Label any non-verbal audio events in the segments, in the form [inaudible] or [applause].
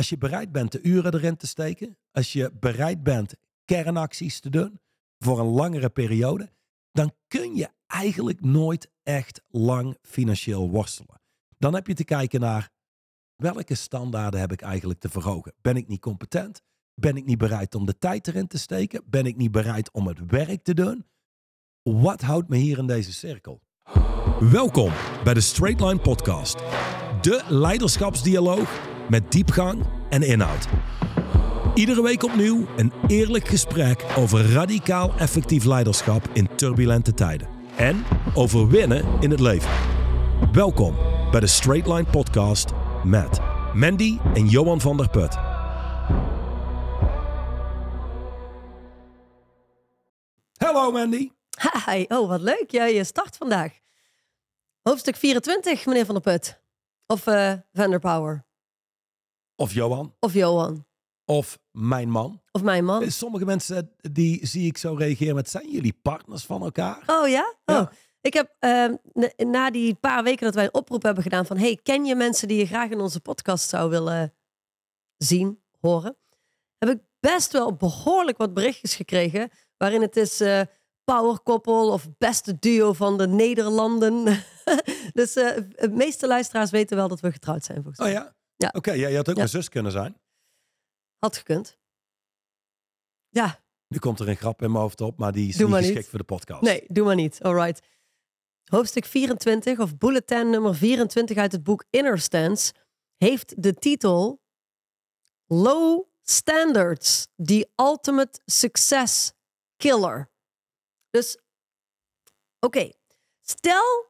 als je bereid bent de uren erin te steken, als je bereid bent kernacties te doen voor een langere periode, dan kun je eigenlijk nooit echt lang financieel worstelen. Dan heb je te kijken naar welke standaarden heb ik eigenlijk te verhogen. Ben ik niet competent? Ben ik niet bereid om de tijd erin te steken? Ben ik niet bereid om het werk te doen? Wat houdt me hier in deze cirkel? Welkom bij de Straight Line Podcast. De leiderschapsdialoog met diepgang en inhoud. Iedere week opnieuw een eerlijk gesprek over radicaal effectief leiderschap in turbulente tijden. En over winnen in het leven. Welkom bij de Straight Line Podcast met Mandy en Johan van der Put. Hallo Mandy. Hi, oh wat leuk. Jij je start vandaag. Hoofdstuk 24, meneer Van der Put. Of uh, Van der Power. Of Johan. Of Johan. Of mijn man. Of mijn man. Sommige mensen die zie ik zo reageren met zijn jullie partners van elkaar? Oh ja? Ja. Oh. Ik heb uh, na die paar weken dat wij een oproep hebben gedaan van hey, ken je mensen die je graag in onze podcast zou willen zien, horen? Heb ik best wel behoorlijk wat berichtjes gekregen waarin het is uh, powerkoppel of beste duo van de Nederlanden. [laughs] dus uh, de meeste luisteraars weten wel dat we getrouwd zijn volgens Oh mij. ja? Ja. Oké, ja, je had ook Ja. mijn zus kunnen zijn. Had gekund. Ja, Nu komt er een grap in mijn hoofd op, maar die is Doe niet geschikt niet. voor de podcast. Nee, doe maar niet. Alright. Hoofdstuk 24 of bulletin nummer 24 uit het boek Inner Stance heeft de titel Low Standards, the Ultimate Success Killer. Dus, oké, stel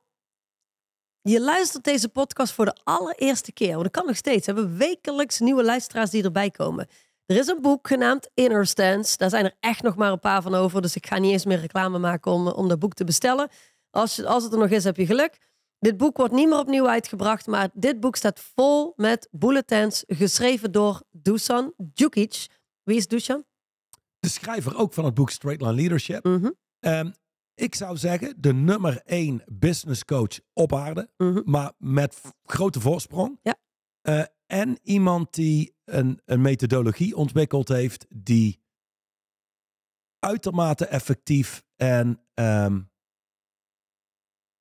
je luistert deze podcast voor de allereerste keer, want dat kan nog steeds. We hebben wekelijks nieuwe luisteraars die erbij komen. Er is een boek genaamd Inner Stance. Daar zijn er echt nog maar een paar van over. Dus ik ga niet eens meer reclame maken om, om dat boek te bestellen. Als, je, als het er nog is, heb je geluk. Dit boek wordt niet meer opnieuw uitgebracht. Maar dit boek staat vol met bulletins. Geschreven door Dusan Djukic. Wie is Dusan? De schrijver ook van het boek Straight Line Leadership. Ehm, ik zou zeggen, de nummer één business coach op aarde. mhm. Maar met grote voorsprong. Ja. Eh, en iemand die een, een methodologie ontwikkeld heeft die uitermate effectief en ehm,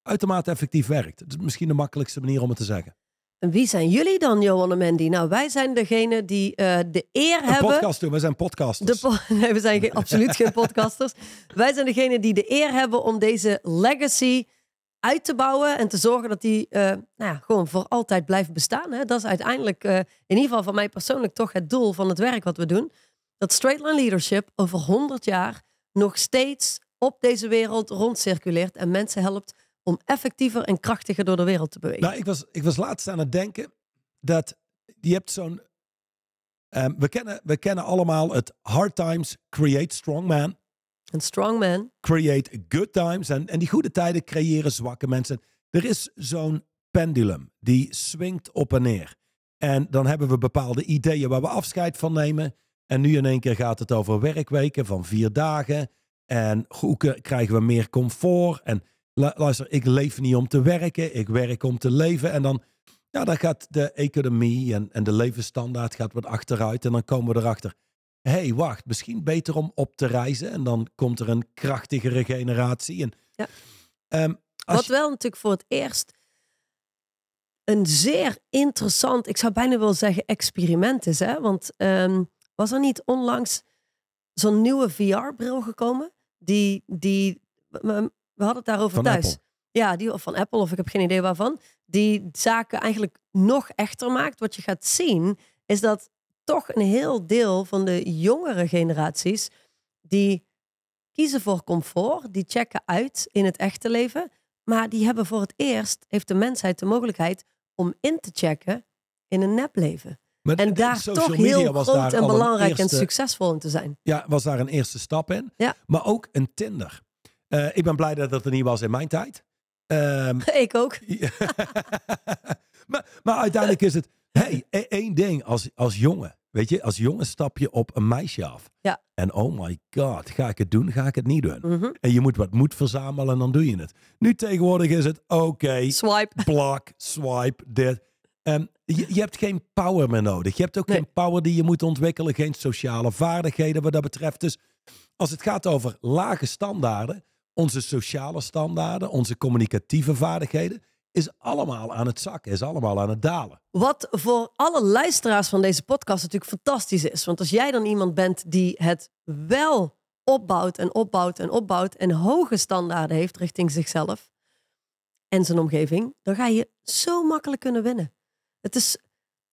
uitermate effectief werkt. Dat is misschien de makkelijkste manier om het te zeggen. En wie zijn jullie dan, Johan en Mandy? Nou, wij zijn degene die eh, de eer Een hebben... podcast doen, we zijn podcasters. De po- [laughs] nee, we zijn geen, [laughs] absoluut geen podcasters. Wij zijn degene die de eer hebben om deze legacy uit te bouwen en te zorgen dat die eh, nou ja, gewoon voor altijd blijft bestaan. Hè? Dat is uiteindelijk, eh, in ieder geval van mij persoonlijk, toch het doel van het werk wat we doen. Dat Straight Line Leadership over 100 jaar nog steeds op deze wereld rondcirculeert en mensen helpt om effectiever en krachtiger door de wereld te bewegen. Nou, ik was, ik was laatst aan het denken dat je hebt zo'n. ehm, we, kennen, we kennen allemaal het hard times create strong man, Een strong man. create good times. En, en die goede tijden creëren zwakke mensen. Er is zo'n pendulum die swingt op en neer. En dan hebben we bepaalde ideeën waar we afscheid van nemen. En nu in één keer gaat het over werkweken van vier dagen. En hoe krijgen we meer comfort? En luister, ik leef niet om te werken, ik werk om te leven. En dan, ja, dan gaat de economie en, en de levensstandaard gaat wat achteruit. En dan komen we erachter. Hé, hey, wacht, misschien beter om op te reizen. En dan komt er een krachtigere generatie. En, Ja. Ehm, als Wat wel natuurlijk voor het eerst een zeer interessant, ik zou bijna willen zeggen, experiment is. Hè? Want ehm, was er niet onlangs zo'n nieuwe VR-bril gekomen? Die, die, we, hadden het daarover Van thuis. Apple. Ja, die of van Apple, of ik heb geen idee waarvan. Die zaken eigenlijk nog echter maakt. Wat je gaat zien, is dat toch een heel deel van de jongere generaties, die kiezen voor comfort, die checken uit in het echte leven. Maar die hebben voor het eerst, heeft de mensheid de mogelijkheid om in te checken in een nepleven. maar En daar toch media heel groot en belangrijk en succesvol in te zijn. Ja, was daar een eerste stap in. Ja. Maar ook een Tinder. Eh, ik ben blij dat dat er niet was in mijn tijd. Ehm, [laughs] Ik ook. [laughs] maar, maar uiteindelijk is het, hey, [laughs] e- één ding als, als jongen. Weet je, als jongen stap je op een meisje af. Ja. En oh my god, ga ik het doen, ga ik het niet doen. Mhm. En je moet wat moed verzamelen en dan doe je het. Nu tegenwoordig is het, oké, Swipe. blok, swipe, dit. En Je, je hebt geen power meer nodig. Je hebt ook Nee. geen power die je moet ontwikkelen. Geen sociale vaardigheden wat dat betreft. Dus als het gaat over lage standaarden, onze sociale standaarden, onze communicatieve vaardigheden, is allemaal aan het zakken, is allemaal aan het dalen. Wat voor alle luisteraars van deze podcast natuurlijk fantastisch is. Want als jij dan iemand bent die het wel opbouwt en opbouwt en opbouwt en hoge standaarden heeft richting zichzelf en zijn omgeving, dan ga je zo makkelijk kunnen winnen. Het is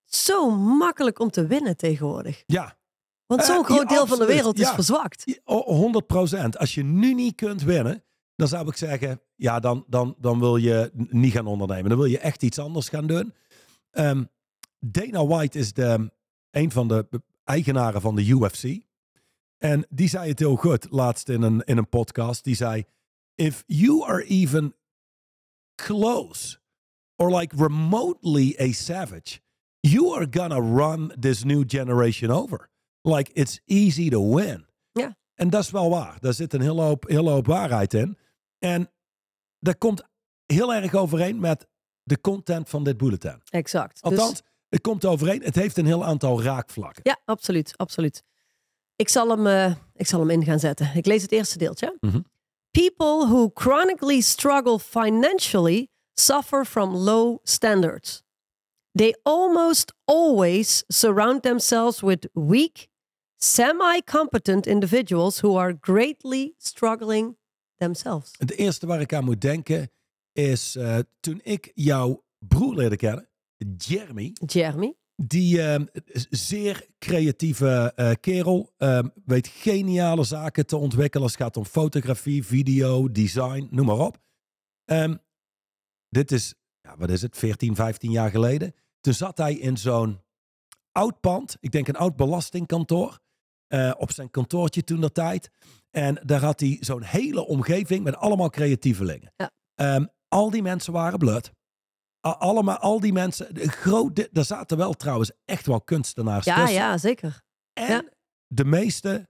zo makkelijk om te winnen tegenwoordig. Ja, Want Eh, zo'n ja, groot deel van de wereld is Ja. verzwakt. 100 procent. Als je nu niet kunt winnen, dan zou ik zeggen, ja, dan, dan, dan wil je niet gaan ondernemen. Dan wil je echt iets anders gaan doen. Ehm, Dana White is de, een van de eigenaren van de UFC. En die zei het heel goed laatst in een, in een podcast. Die zei, if you are even close or like remotely a savage, you are gonna run this new generation over. Like it's easy to win. Ja. En dat is wel waar. Daar zit een hele hoop, hele hoop waarheid in. En dat komt heel erg overeen met de content van dit bulletin. Exact. Dus- Althans, het komt overeen. Het heeft een heel aantal raakvlakken. ja, absoluut, absoluut. Ik zal, hem, eh, ik zal hem in gaan zetten. Ik lees het eerste deeltje. Mhm. People who chronically struggle financially suffer from low standards. They almost always surround themselves with weak, semi competent individuals who are greatly struggling themselves. Het eerste waar ik aan moet denken is eh, toen ik jouw broer leerde kennen, Jeremy. Jeremy. Die eh, is zeer creatieve eh, kerel. eh, weet geniale zaken te ontwikkelen als het gaat om fotografie, video, design, noem maar op. Ehm, dit is, ja, wat is het, 14, 15 jaar geleden. Toen zat hij in zo'n oud pand. Ik denk een oud belastingkantoor. Eh, op zijn kantoortje toen der tijd. En daar had hij zo'n hele omgeving met allemaal creatievelingen. Ja. Ehm, al die mensen waren blut. Allemaal, al die mensen. Grote, er zaten wel trouwens echt wel kunstenaars Ja, tussen. ja, zeker. En ja. de meeste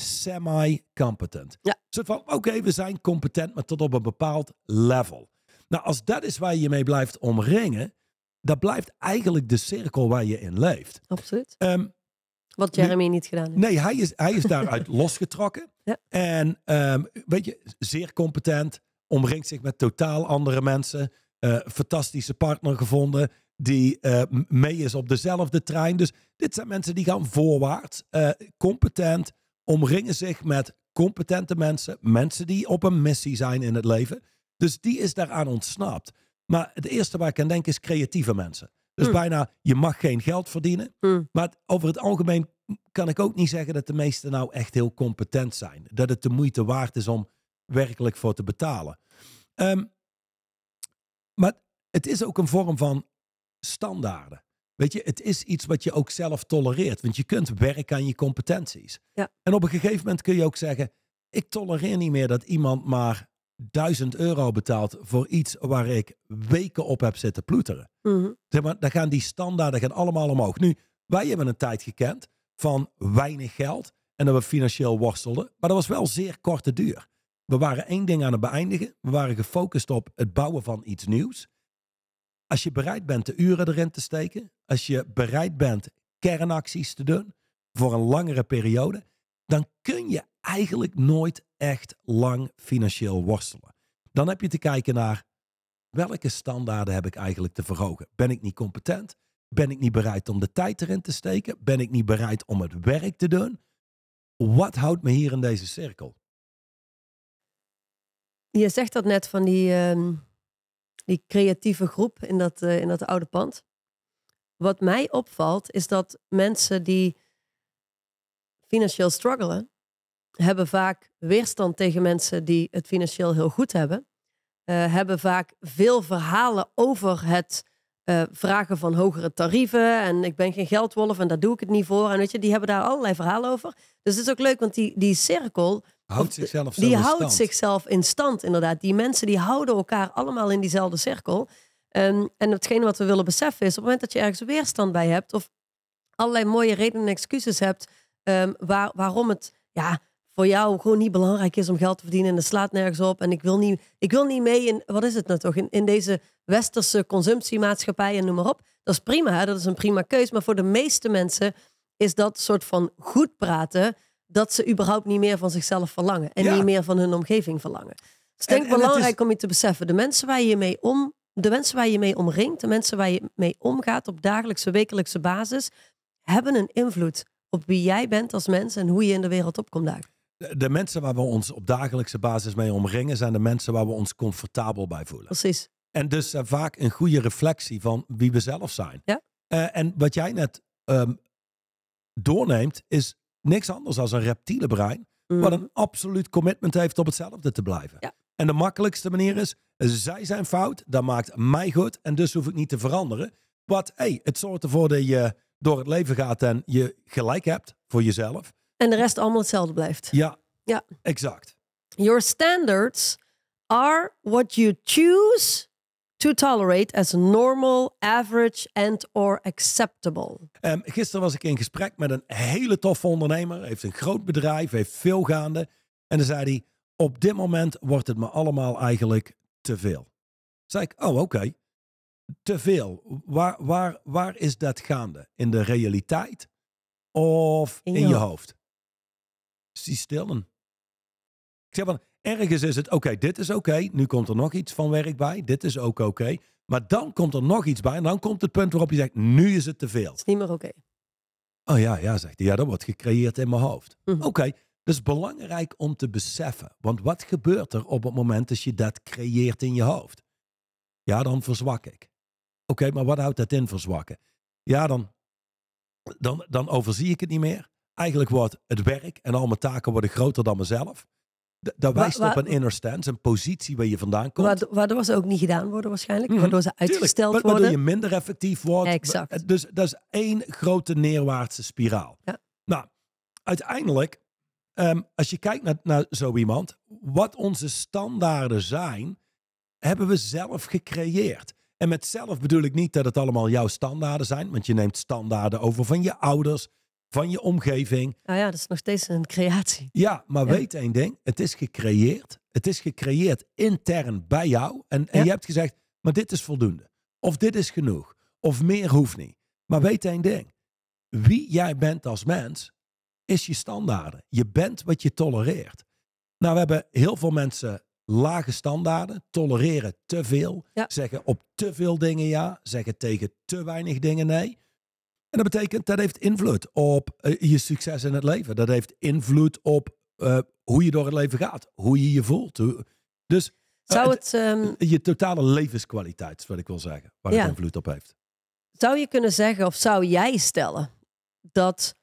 semi-competent. Ja. Van, oké, we zijn competent, maar tot op een bepaald level. Nou, als dat is waar je mee blijft omringen, dat blijft eigenlijk de cirkel waar je in leeft. Absoluut. Ehm, Wat Jeremy niet gedaan heeft. Nee, hij is, hij is daaruit [laughs] losgetrokken. Ja. En ehm, weet je, zeer competent. Omringt zich met totaal andere mensen. eh, fantastische partner gevonden. Die eh, mee is op dezelfde trein. Dus dit zijn mensen die gaan voorwaarts. eh, competent. Omringen zich met competente mensen. Mensen die op een missie zijn in het leven. Dus die is daaraan ontsnapt. Maar het eerste waar ik aan denk is creatieve mensen. Dus Hm. bijna, je mag geen geld verdienen. Hm. Maar het- over het algemeen kan ik ook niet zeggen dat de meesten nou echt heel competent zijn. Dat het de moeite waard is om werkelijk voor te betalen. Ehm, maar het is ook een vorm van standaarden. Weet je, het is iets wat je ook zelf tolereert. Want je kunt werken aan je competenties. Ja. En op een gegeven moment kun je ook zeggen: ik tolereer niet meer dat iemand maar 1000 euro betaalt voor iets waar ik weken op heb zitten ploeteren. Zeg maar, dan gaan die standaarden gaan allemaal omhoog. Nu, wij hebben een tijd gekend van weinig geld en dat we financieel worstelden. Maar dat was wel zeer korte duur. We waren één ding aan het beëindigen. We waren gefocust op het bouwen van iets nieuws. Als je bereid bent de uren erin te steken, als je bereid bent kernacties te doen voor een langere periode, dan kun je eigenlijk nooit echt lang financieel worstelen. Dan heb je te kijken naar welke standaarden heb ik eigenlijk te verhogen? Ben ik niet competent? Ben ik niet bereid om de tijd erin te steken? Ben ik niet bereid om het werk te doen? Wat houdt me hier in deze cirkel? Je zegt dat net van die, ehm, die creatieve groep in dat, eh, in dat oude pand. Wat mij opvalt is dat mensen die financieel struggelen, hebben vaak weerstand tegen mensen die het financieel heel goed hebben. Eh, hebben vaak veel verhalen over het eh, vragen van hogere tarieven. En ik ben geen geldwolf en daar doe ik het niet voor. En weet je, die hebben daar allerlei verhalen over. Dus het is ook leuk, want die, die cirkel Houdt Of- zichzelf die houdt stand. zichzelf in stand, inderdaad. Die mensen die houden elkaar allemaal in diezelfde cirkel. Ehm, en hetgene wat we willen beseffen is, op het moment dat je ergens weerstand bij hebt, of allerlei mooie redenen en excuses hebt, ehm, waar, waarom het ja, voor jou gewoon niet belangrijk is om geld te verdienen en het slaat nergens op. En ik wil niet, ik wil niet mee in, wat is het nou toch, in, in deze westerse consumptiemaatschappij en noem maar op. Dat is prima, hè? dat is een prima keus. Maar voor de meeste mensen is dat soort van goed praten dat ze überhaupt niet meer van zichzelf verlangen. En Ja. niet meer van hun omgeving verlangen. Dus En- denk en belangrijk is- om je te beseffen. De mensen waar je mee om, de mensen waar je mee omringt, de mensen waar je mee omgaat op dagelijkse, wekelijkse basis, hebben een invloed op wie jij bent als mens en hoe je in de wereld opkomt dagen. De, mensen waar we ons op dagelijkse basis mee omringen, zijn de mensen waar we ons comfortabel bij voelen. Precies. En dus eh, vaak een goede reflectie van wie we zelf zijn. Ja. Eh, en wat jij net ehm, doorneemt, is niks anders dan een reptiele brein. Wat Mhm. een absoluut commitment heeft op hetzelfde te blijven. Ja. En de makkelijkste manier is, zij zijn fout, dat maakt mij goed en dus hoef ik niet te veranderen. Wat, hey, het zorgt ervoor dat je door het leven gaat en je gelijk hebt voor jezelf. En de rest allemaal hetzelfde blijft. Ja, Ja. exact. Your standards are what you choose to tolerate as normal, average and or acceptable. Ehm, gisteren was ik in gesprek met een hele toffe ondernemer. Heeft een groot bedrijf, heeft veel gaande. En dan zei hij, op dit moment wordt het me allemaal eigenlijk te veel. Zei ik, oh oké, te veel. Waar, waar, waar is dat gaande? In de realiteit of In je hoofd. Zie stillen. Ik zeg van, ergens is het, oké, dit is oké. Nu komt er nog iets van werk bij. Dit is ook oké. Maar dan komt er nog iets bij. En dan komt het punt waarop je zegt, nu is het te veel. Dat is niet meer oké. Oh ja, ja, zegt hij. Ja, dat wordt gecreëerd in mijn hoofd. Mhm. Oké, dat is belangrijk om te beseffen. Want wat gebeurt er op het moment dat je dat creëert in je hoofd? Ja, dan verzwak ik. Oké, maar wat houdt dat in, verzwakken? Ja, dan, dan, dan overzie ik het niet meer. Eigenlijk wordt het werk en al mijn taken worden groter dan mezelf. Dat wijst wa- op een inner stance, een positie waar je vandaan komt. Waardoor, waardoor ze ook niet gedaan worden waarschijnlijk. Mhm. Waardoor ze uitgesteld wa- waardoor worden. je minder effectief wordt. Exact. Dus dat is één grote neerwaartse spiraal. Ja. Nou, uiteindelijk, ehm, als je kijkt naar, naar zo iemand, wat onze standaarden zijn, hebben we zelf gecreëerd. En met zelf bedoel ik niet dat het allemaal jouw standaarden zijn, want je neemt standaarden over van je ouders, van je omgeving. Nou ja, dat is nog steeds een creatie. Ja, maar Ja. weet één ding, het is gecreëerd. Het is gecreëerd intern bij jou. En, en Ja. je hebt gezegd, maar dit is voldoende. Of dit is genoeg. Of meer hoeft niet. Maar weet één ding. Wie jij bent als mens, is je standaarden. Je bent wat je tolereert. Nou, we hebben heel veel mensen lage standaarden, tolereren te veel, Ja. zeggen op te veel dingen ja, zeggen tegen te weinig dingen nee. En dat betekent, dat heeft invloed op eh, je succes in het leven. Dat heeft invloed op eh, hoe je door het leven gaat, hoe je je voelt. Hoe- dus eh, Zou, het- ehm, je totale levenskwaliteit, is wat ik wil zeggen, waar Ja. het invloed op heeft. zou je kunnen zeggen, of zou jij stellen, dat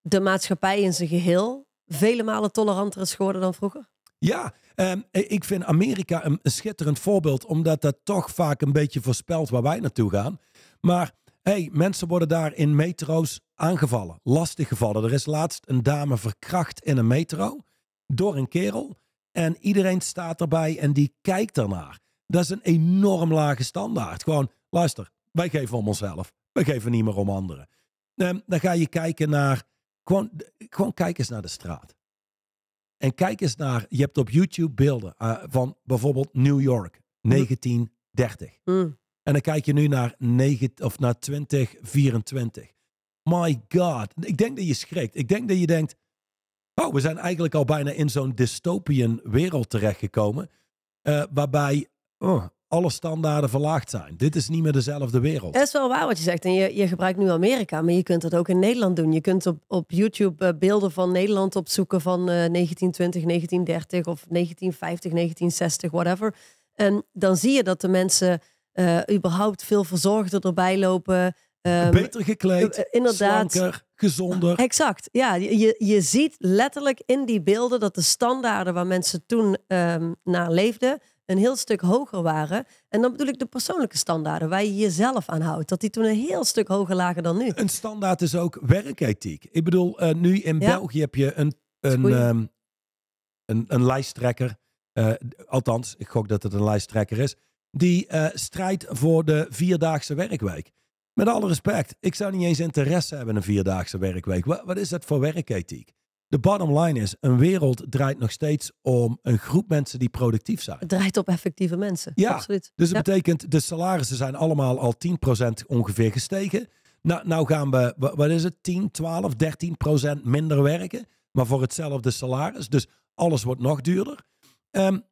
de maatschappij in zijn geheel vele malen toleranter is geworden dan vroeger? Ja, ehm, ik vind Amerika een, een schitterend voorbeeld, omdat dat toch vaak een beetje voorspelt waar wij naartoe gaan. Maar hey, mensen worden daar in metro's aangevallen, lastiggevallen. Er is laatst een dame verkracht in een metro door een kerel. En iedereen staat erbij en die kijkt ernaar. Dat is een enorm lage standaard. Gewoon, luister, wij geven om onszelf. We geven niet meer om anderen. Ehm, dan ga je kijken naar, gewoon, gewoon kijk eens naar de straat. En kijk eens naar, je hebt op YouTube beelden eh, van bijvoorbeeld New York, 1930. Hmm. En dan kijk je nu naar, negen, of naar 2024. My god, ik denk dat je schrikt. Ik denk dat je denkt, oh, we zijn eigenlijk al bijna in zo'n dystopian wereld terechtgekomen. eh, waarbij oh, alle standaarden verlaagd zijn. Dit is niet meer dezelfde wereld. Dat is wel waar wat je zegt. En je, je gebruikt nu Amerika, maar je kunt dat ook in Nederland doen. Je kunt op, op YouTube eh, beelden van Nederland opzoeken van eh, 1920, 1930 of 1950, 1960, whatever. En dan zie je dat de mensen überhaupt veel verzorgder erbij lopen. Ehm, Beter gekleed, eh, inderdaad. slanker, gezonder. Exact, ja. Je, je- ziet letterlijk in die beelden dat de standaarden waar mensen toen ehm, naar leefden een heel stuk hoger waren. En dan bedoel ik de persoonlijke standaarden waar je jezelf aan houdt. Dat die toen een heel stuk hoger lagen dan nu. Een standaard is ook werkethiek. Ik bedoel, eh, nu in Ja. België heb je een, een, ehm, een, een lijsttrekker. eh, althans, ik gok dat het een lijsttrekker is. Die eh, strijdt voor de vierdaagse werkweek. Met alle respect, ik zou niet eens interesse hebben in een vierdaagse werkweek. Wat, wat is dat voor werkethiek? de bottom line is, een wereld draait nog steeds om een groep mensen die productief zijn. Het draait op effectieve mensen. Ja, Absoluut. Dus dat Ja. betekent, de salarissen zijn allemaal al 10% ongeveer gestegen. Nou, nou gaan we, wa- wat is het, 10, 12, 13% minder werken. Maar voor hetzelfde salaris. Dus alles wordt nog duurder. D-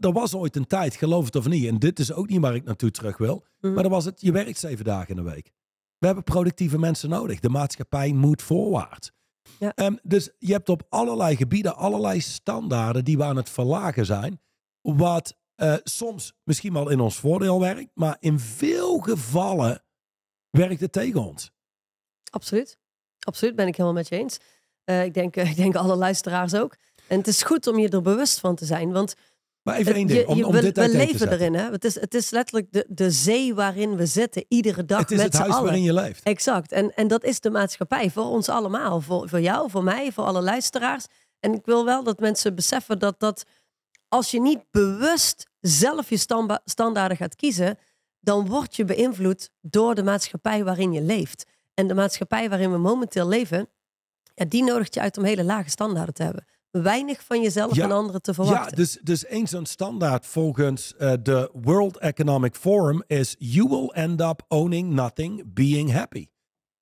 er was ooit een tijd, geloof het of niet, en dit is ook niet waar ik naartoe terug wil. Mhm. Maar dan was het, je werkt zeven dagen in de week. We hebben productieve mensen nodig. De maatschappij moet voorwaarts. Ja. Ehm, dus je hebt op allerlei gebieden allerlei standaarden die we aan het verlagen zijn. Wat eh, soms misschien wel in ons voordeel werkt, maar in veel gevallen werkt het tegen ons. Absoluut. Absoluut, ben ik helemaal met je eens. Eh, ik, denk, [laughs] ik denk alle luisteraars ook. En het is goed om je er bewust van te zijn. Want Maar even één het- ding, je- om, je- om we, dit we leven erin. Hè? Het, is, het is letterlijk de, de zee waarin we zitten, iedere dag Het is met het huis allen. waarin je leeft. Exact. En, en dat is de maatschappij voor ons allemaal. Voor, voor jou, voor mij, voor alle luisteraars. En ik wil wel dat mensen beseffen dat, dat als je niet bewust zelf je standaarden gaat kiezen, dan word je beïnvloed door de maatschappij waarin je leeft. En de maatschappij waarin we momenteel leven, ja, die nodigt je uit om hele lage standaarden te hebben. Weinig van jezelf Ja. en anderen te Ja, verwachten. dus, dus één zo'n standaard volgens eh, de World Economic Forum is you will end up owning nothing, being happy.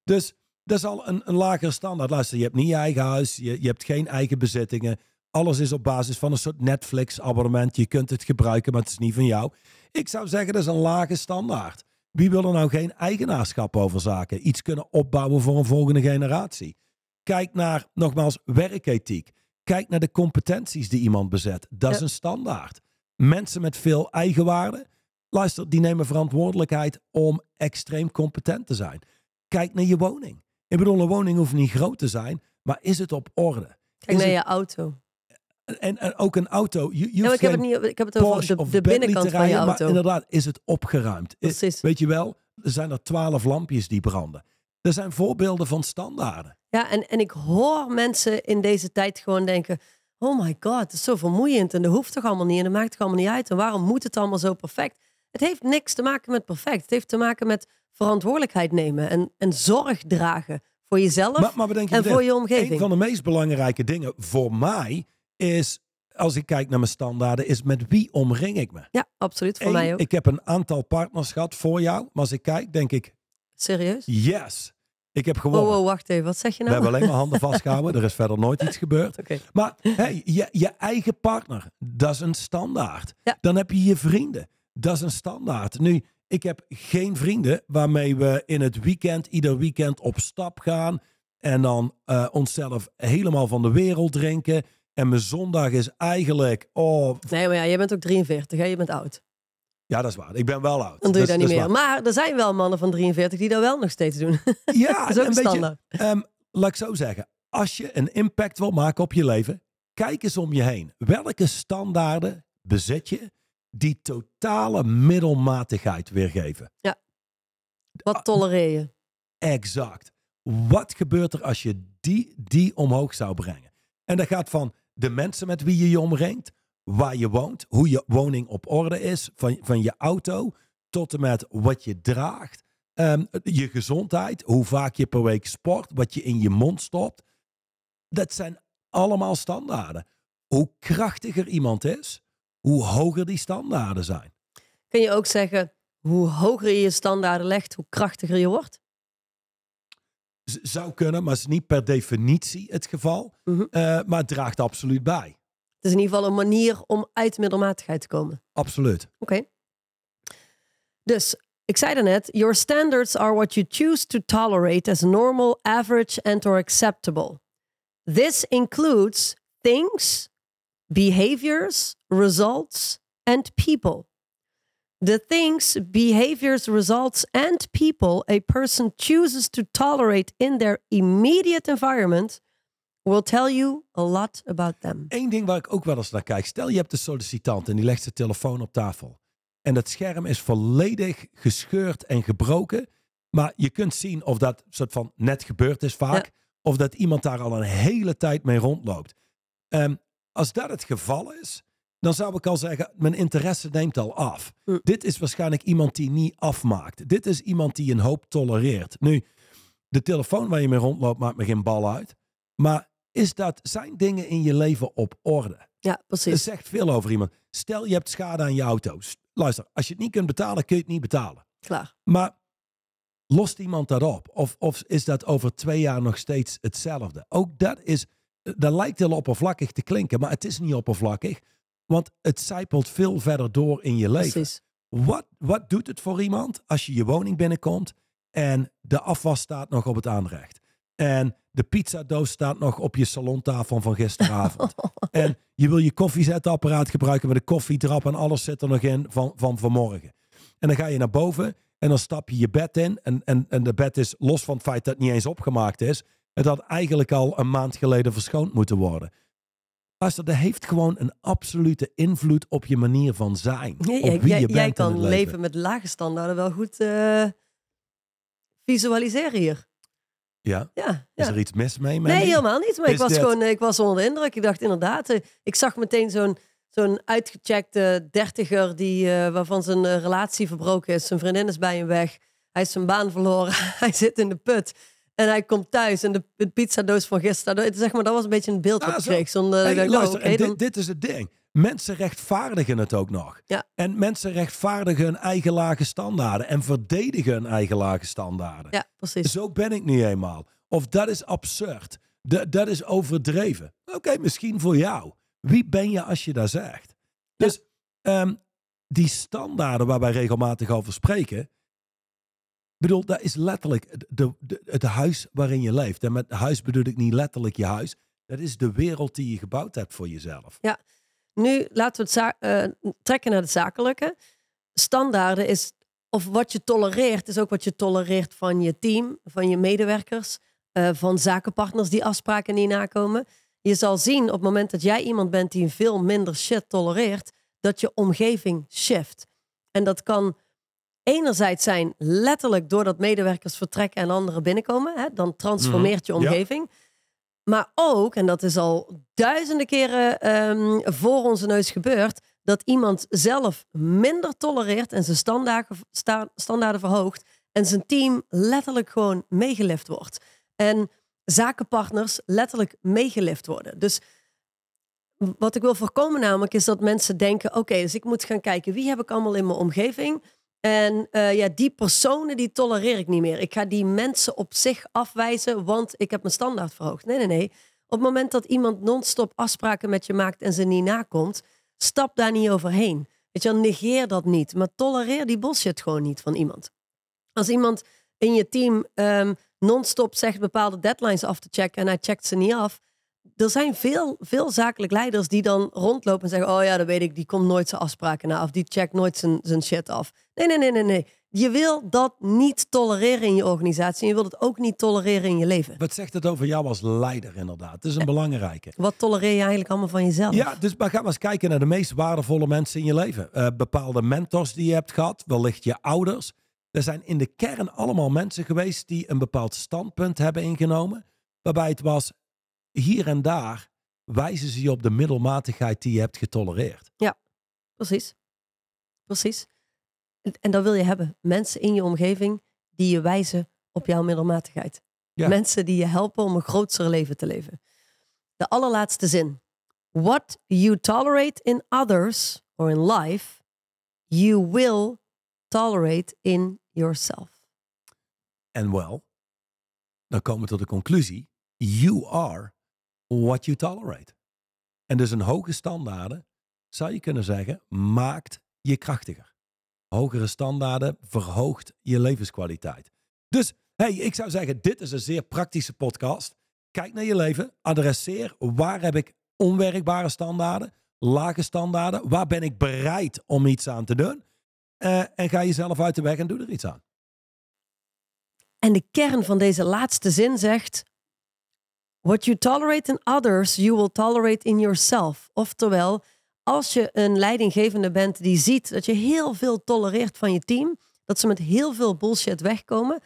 Dus dat is al een, een lagere standaard. Luister, je hebt niet je eigen huis, je, je hebt geen eigen bezittingen. Alles is op basis van een soort Netflix-abonnement. Je kunt het gebruiken, maar het is niet van jou. Ik zou zeggen, dat is een lage standaard. Wie wil er nou geen eigenaarschap over zaken? Iets kunnen opbouwen voor een volgende generatie. Kijk naar, nogmaals, werkethiek. Kijk naar de competenties die iemand bezet. Dat is Ja. een standaard. Mensen met veel eigenwaarde, luister, die nemen verantwoordelijkheid om extreem competent te zijn. Kijk naar je woning. Ik bedoel, een woning hoeft niet groot te zijn, maar is het op orde? Kijk naar het- je auto. En, en ook een auto. Je, je Ja, ik, heb het niet, ik heb het over de, de binnenkant van je auto. Maar inderdaad, is het opgeruimd? Precies. Weet je wel, er zijn er twaalf lampjes die branden. Er zijn voorbeelden van standaarden. Ja, en, en ik hoor mensen in deze tijd gewoon denken: Oh my god, het is zo vermoeiend en dat hoeft toch allemaal niet en dat maakt toch allemaal niet uit en waarom moet het allemaal zo perfect? Het heeft niks te maken met perfect. Het heeft te maken met verantwoordelijkheid nemen en, en zorg dragen voor jezelf Maar, maar bedenk je en voor je Een omgeving. van de meest belangrijke dingen voor mij is, als ik kijk naar mijn standaarden, is met wie omring ik me? Ja, absoluut. Voor Eén, mij ook. Ik heb een aantal partners gehad voor jou, maar als ik kijk, denk ik, Serieus? yes, ik heb gewonnen. oh, wacht even. Wat zeg je We nou? hebben alleen maar handen [laughs] vastgehouden, er is verder nooit iets gebeurd. [laughs] Maar hey, je, je eigen partner, dat is een standaard. Ja. Dan heb je je vrienden, dat is een standaard. Nu, ik heb geen vrienden waarmee we in het weekend, ieder weekend op stap gaan. En dan eh, onszelf helemaal van de wereld drinken. En mijn zondag is eigenlijk, oh, Nee, maar ja, je bent ook 43, hè? je bent oud. Ja dat is waar. Ik ben wel oud. Dan doe je dat niet meer. Maar er zijn wel mannen van 43 die dat wel nog steeds doen. [laughs] Ja, dat is ook standaard. Ehm, laat ik zo zeggen. Als je een impact wil maken op je leven, kijk eens om je heen. Welke standaarden bezet je die totale middelmatigheid weergeven? Wat tolereer je? Exact. Wat gebeurt er als je die, die omhoog zou brengen? En dat gaat van de mensen met wie je je omringt, waar je woont, hoe je woning op orde is, van, van je auto tot en met wat je draagt, ehm, je gezondheid, hoe vaak je per week sport, wat je in je mond stopt. Dat zijn allemaal standaarden. Hoe krachtiger iemand is, hoe hoger die standaarden zijn. Kun je ook zeggen, hoe hoger je je standaarden legt, hoe krachtiger je wordt? Z- zou kunnen, maar is niet per definitie het geval. Mhm. Eh, maar het draagt absoluut bij. Is in ieder geval een manier om uit middelmatigheid te komen. Absoluut. Oké. Dus, ik zei daarnet, your standards are what you choose to tolerate as normal, average and or acceptable. This includes things, behaviors, results and people. The things, behaviors, results and people a person chooses to tolerate in their immediate environment will tell you a lot about them. Eén ding waar ik ook wel eens naar kijk. Stel je hebt een sollicitant en die legt zijn telefoon op tafel. En dat scherm is volledig gescheurd en gebroken. Maar je kunt zien of dat soort van net gebeurd is vaak. Ja. Of dat iemand daar al een hele tijd mee rondloopt. Ehm, als dat het geval is, dan zou ik al zeggen, mijn interesse neemt al af. Hm. Dit is waarschijnlijk iemand die niet afmaakt. Dit is iemand die een hoop tolereert. Nu, de telefoon waar je mee rondloopt maakt me geen bal uit. Maar is dat zijn dingen in je leven op orde. Ja, Dat precies. zegt veel over iemand. Stel je hebt schade aan je auto. Luister, als je het niet kunt betalen, kun je het niet betalen. Klaar. Maar lost iemand dat op? Of, of is dat over twee jaar nog steeds hetzelfde? Ook dat is, dat lijkt heel oppervlakkig te klinken, maar het is niet oppervlakkig. Want het zijpelt veel verder door in je leven. Precies. Wat, wat doet het voor iemand als je je woning binnenkomt en de afwas staat nog op het aanrecht? En de pizzadoos staat nog op je salontafel van gisteravond. [laughs] en je wil je koffiezetapparaat gebruiken met een koffiedrap en alles zit er nog in van, van vanmorgen. En dan ga je naar boven en dan stap je je bed in. En, en, en de bed is los van het feit dat het niet eens opgemaakt is. Het had eigenlijk al een maand geleden verschoond moeten worden. Luister, dat heeft gewoon een absolute invloed op je manier van zijn. Nee, op jij, wie jij- je jij bent in kan het leven. met lage standaarden wel goed eh, visualiseren hier. Ja? Ja, Is er iets mis mee? Nee, helemaal niet. Maar ik was dit- gewoon eh, ik was onder de indruk. Ik dacht inderdaad, eh, ik zag meteen zo'n zo'n uitgecheckte dertiger die, eh, waarvan zijn relatie verbroken is. Zijn vriendin is bij hem weg. Hij is zijn baan verloren. [laughs] hij zit in de put. En hij komt thuis en de, de pizzadoos van gisteren. dat- Zeg maar, dat was een beetje een beeld wat Ah, ik kreeg. Zonder, Hey, oh, dan- dit, dit is het ding. Mensen rechtvaardigen het ook nog. Ja. En mensen rechtvaardigen hun eigen lage standaarden. En verdedigen hun eigen lage standaarden. ja, precies. Zo ben ik nu eenmaal. Of dat is absurd. Dat, dat is overdreven. Oké, misschien voor jou. Wie ben je als je dat zegt? Dus ehm, die standaarden waar wij regelmatig over spreken. Bedoel, dat is letterlijk de, de, het huis waarin je leeft. En met huis bedoel ik niet letterlijk je huis. Dat is de wereld die je gebouwd hebt voor jezelf. Nu laten we het eh, trekken naar het zakelijke. Standaarden is, of wat je tolereert, is ook wat je tolereert van je team, van je medewerkers, eh, van zakenpartners die afspraken niet nakomen. Je zal zien op het moment dat jij iemand bent die veel minder shit tolereert, dat je omgeving shift. En dat kan enerzijds zijn letterlijk doordat medewerkers vertrekken en anderen binnenkomen. Hè? Dan transformeert je Mhm. Ja. omgeving. Maar ook, en dat is al duizenden keren ehm, voor onze neus gebeurd, dat iemand zelf minder tolereert en zijn standaarden, sta- standaarden verhoogt en zijn team letterlijk gewoon meegelift wordt. En zakenpartners letterlijk meegelift worden. Dus wat ik wil voorkomen namelijk is dat mensen denken, oké, dus ik moet gaan kijken wie heb ik allemaal in mijn omgeving. En eh, ja, die personen die tolereer ik niet meer. Ik ga die mensen op zich afwijzen, want ik heb mijn standaard verhoogd. Nee, nee, nee. Op het moment dat iemand non-stop afspraken met je maakt en ze niet nakomt, stap daar niet overheen. Weet je, negeer dat niet. Maar tolereer die bullshit gewoon niet van iemand. Als iemand in je team ehm, non-stop zegt bepaalde deadlines af te checken en hij checkt ze niet af. Er zijn veel, veel zakelijk leiders die dan rondlopen en zeggen: Oh ja, dat weet ik, die komt nooit zijn afspraken na of die checkt nooit zijn, zijn shit af. Nee, nee, nee, nee, nee. Je wil dat niet tolereren in je organisatie. En je wilt het ook niet tolereren in je leven. Wat zegt het over jou als leider inderdaad? Het is een belangrijke. Wat tolereer je eigenlijk allemaal van jezelf? Ja, dus maar ga maar eens kijken naar de meest waardevolle mensen in je leven. Eh, bepaalde mentors die je hebt gehad, wellicht je ouders. Er zijn in de kern allemaal mensen geweest die een bepaald standpunt hebben ingenomen. Waarbij het was, hier en daar wijzen ze je op de middelmatigheid die je hebt getolereerd. Precies. Precies. En, en dat wil je hebben. Mensen in je omgeving die je wijzen op jouw middelmatigheid. Ja. Mensen die je helpen om een grootser leven te leven. De allerlaatste zin. What you tolerate in others or in life, you will tolerate in yourself. En wel, dan komen we tot de conclusie, you are what you tolerate. En dus een hoge standaarden, zou je kunnen zeggen, maakt je krachtiger. Hogere standaarden verhoogt je levenskwaliteit. Dus, hey, ik zou zeggen, dit is een zeer praktische podcast. Kijk naar je leven, adresseer waar heb ik onwerkbare standaarden, lage standaarden, waar ben ik bereid om iets aan te doen. Eh, en ga jezelf uit de weg en doe er iets aan. En de kern van deze laatste zin zegt: What you tolerate in others, you will tolerate in yourself. Oftewel, als je een leidinggevende bent die ziet dat je heel veel tolereert van je team, dat ze met heel veel bullshit wegkomen,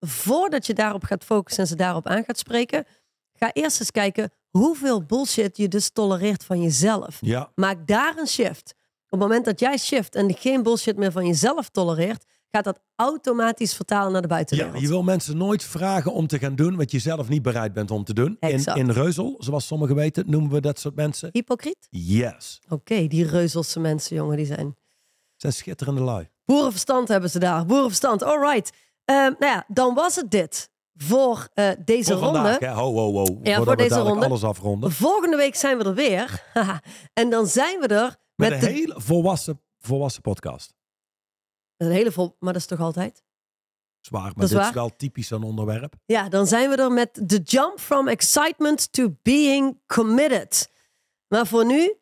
voordat je daarop gaat focussen en ze daarop aan gaat spreken, ga eerst eens kijken hoeveel bullshit je dus tolereert van jezelf. Ja, Maak daar een shift. Op het moment dat jij shift en geen bullshit meer van jezelf tolereert, gaat dat automatisch vertalen naar de Ja, buitenwereld. je wil mensen nooit vragen om te gaan doen wat je zelf niet bereid bent om te doen. In, Exact. in reuzel, zoals sommigen weten, noemen we dat soort mensen. Hypocriet? Yes. Oké, die reuzelse mensen, jongen, die zijn. Zijn schitterende lui. Boerenverstand hebben ze daar. Boerenverstand, alright. nou ja, dan was het dit voor eh, deze Voor ronde. vandaag, hè? Ho, ho, ho. Voordat voor deze ronde. alles afronden. Volgende week zijn we er weer. [laughs] en dan zijn we er Met, met, een de, hele volwassen, volwassen podcast. Een hele vol. Maar dat is toch altijd? Zwaar, maar Dat is dit waar. is wel typisch zo'n onderwerp. Ja, dan zijn we er met The Jump from Excitement to Being Committed. Maar voor nu,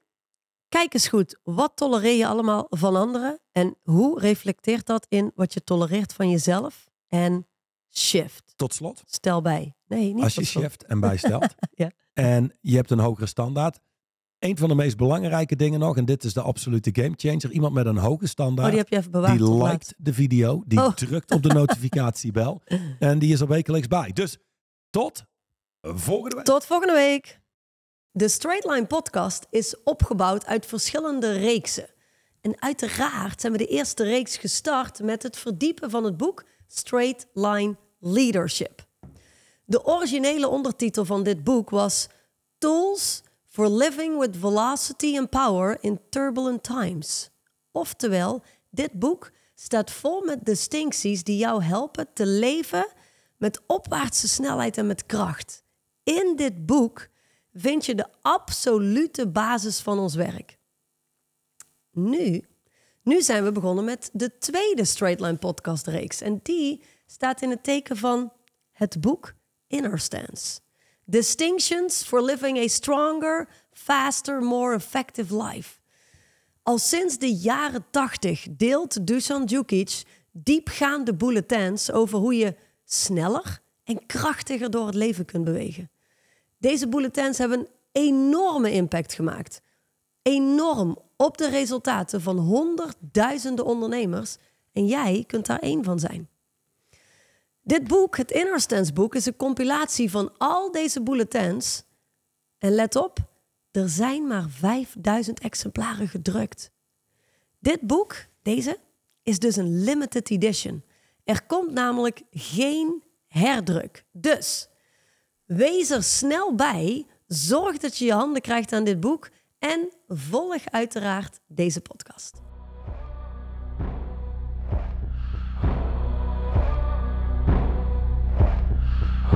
kijk eens goed. Wat tolereer je allemaal van anderen? En hoe reflecteert dat in wat je tolereert van jezelf? En shift. Tot slot, Stel bij. Nee, niet als je shift en bijstelt [laughs] Ja. en je hebt een hogere standaard. Een van de meest belangrijke dingen nog, en dit is de absolute gamechanger. Iemand met een hoge Oh, standaard, die heb je even bewaard. die tot liked de video, die Oh. drukt op de [laughs] notificatiebel en die is er wekelijks bij. Dus tot volgende week. Tot volgende week. De Straight Line podcast is opgebouwd uit verschillende reeksen. En uiteraard zijn we de eerste reeks gestart met het verdiepen van het boek Straight Line Leadership. De originele ondertitel van dit boek was Tools for Living with Velocity and Power in Turbulent Times. Oftewel, dit boek staat vol met distincties die jou helpen te leven met opwaartse snelheid en met kracht. In dit boek vind je de absolute basis van ons werk. Nu, nu zijn we begonnen met de tweede Straight Line podcast reeks. En die staat in het teken van het boek Inner Stance. Distinctions for living a stronger, faster, more effective life. Al sinds de jaren 80 deelt Dusan Djukic diepgaande bulletins over hoe je sneller en krachtiger door het leven kunt bewegen. Deze bulletins hebben een enorme impact gemaakt. Enorm op de resultaten van honderdduizenden ondernemers. En jij kunt daar één van zijn. Dit boek, het Inner Stance boek, is een compilatie van al deze bulletins. En let op, er zijn maar 5000 exemplaren gedrukt. Dit boek, deze, is dus een limited edition. Er komt namelijk geen herdruk. Dus wees er snel bij. Zorg dat je je handen krijgt aan dit boek. En volg uiteraard deze podcast.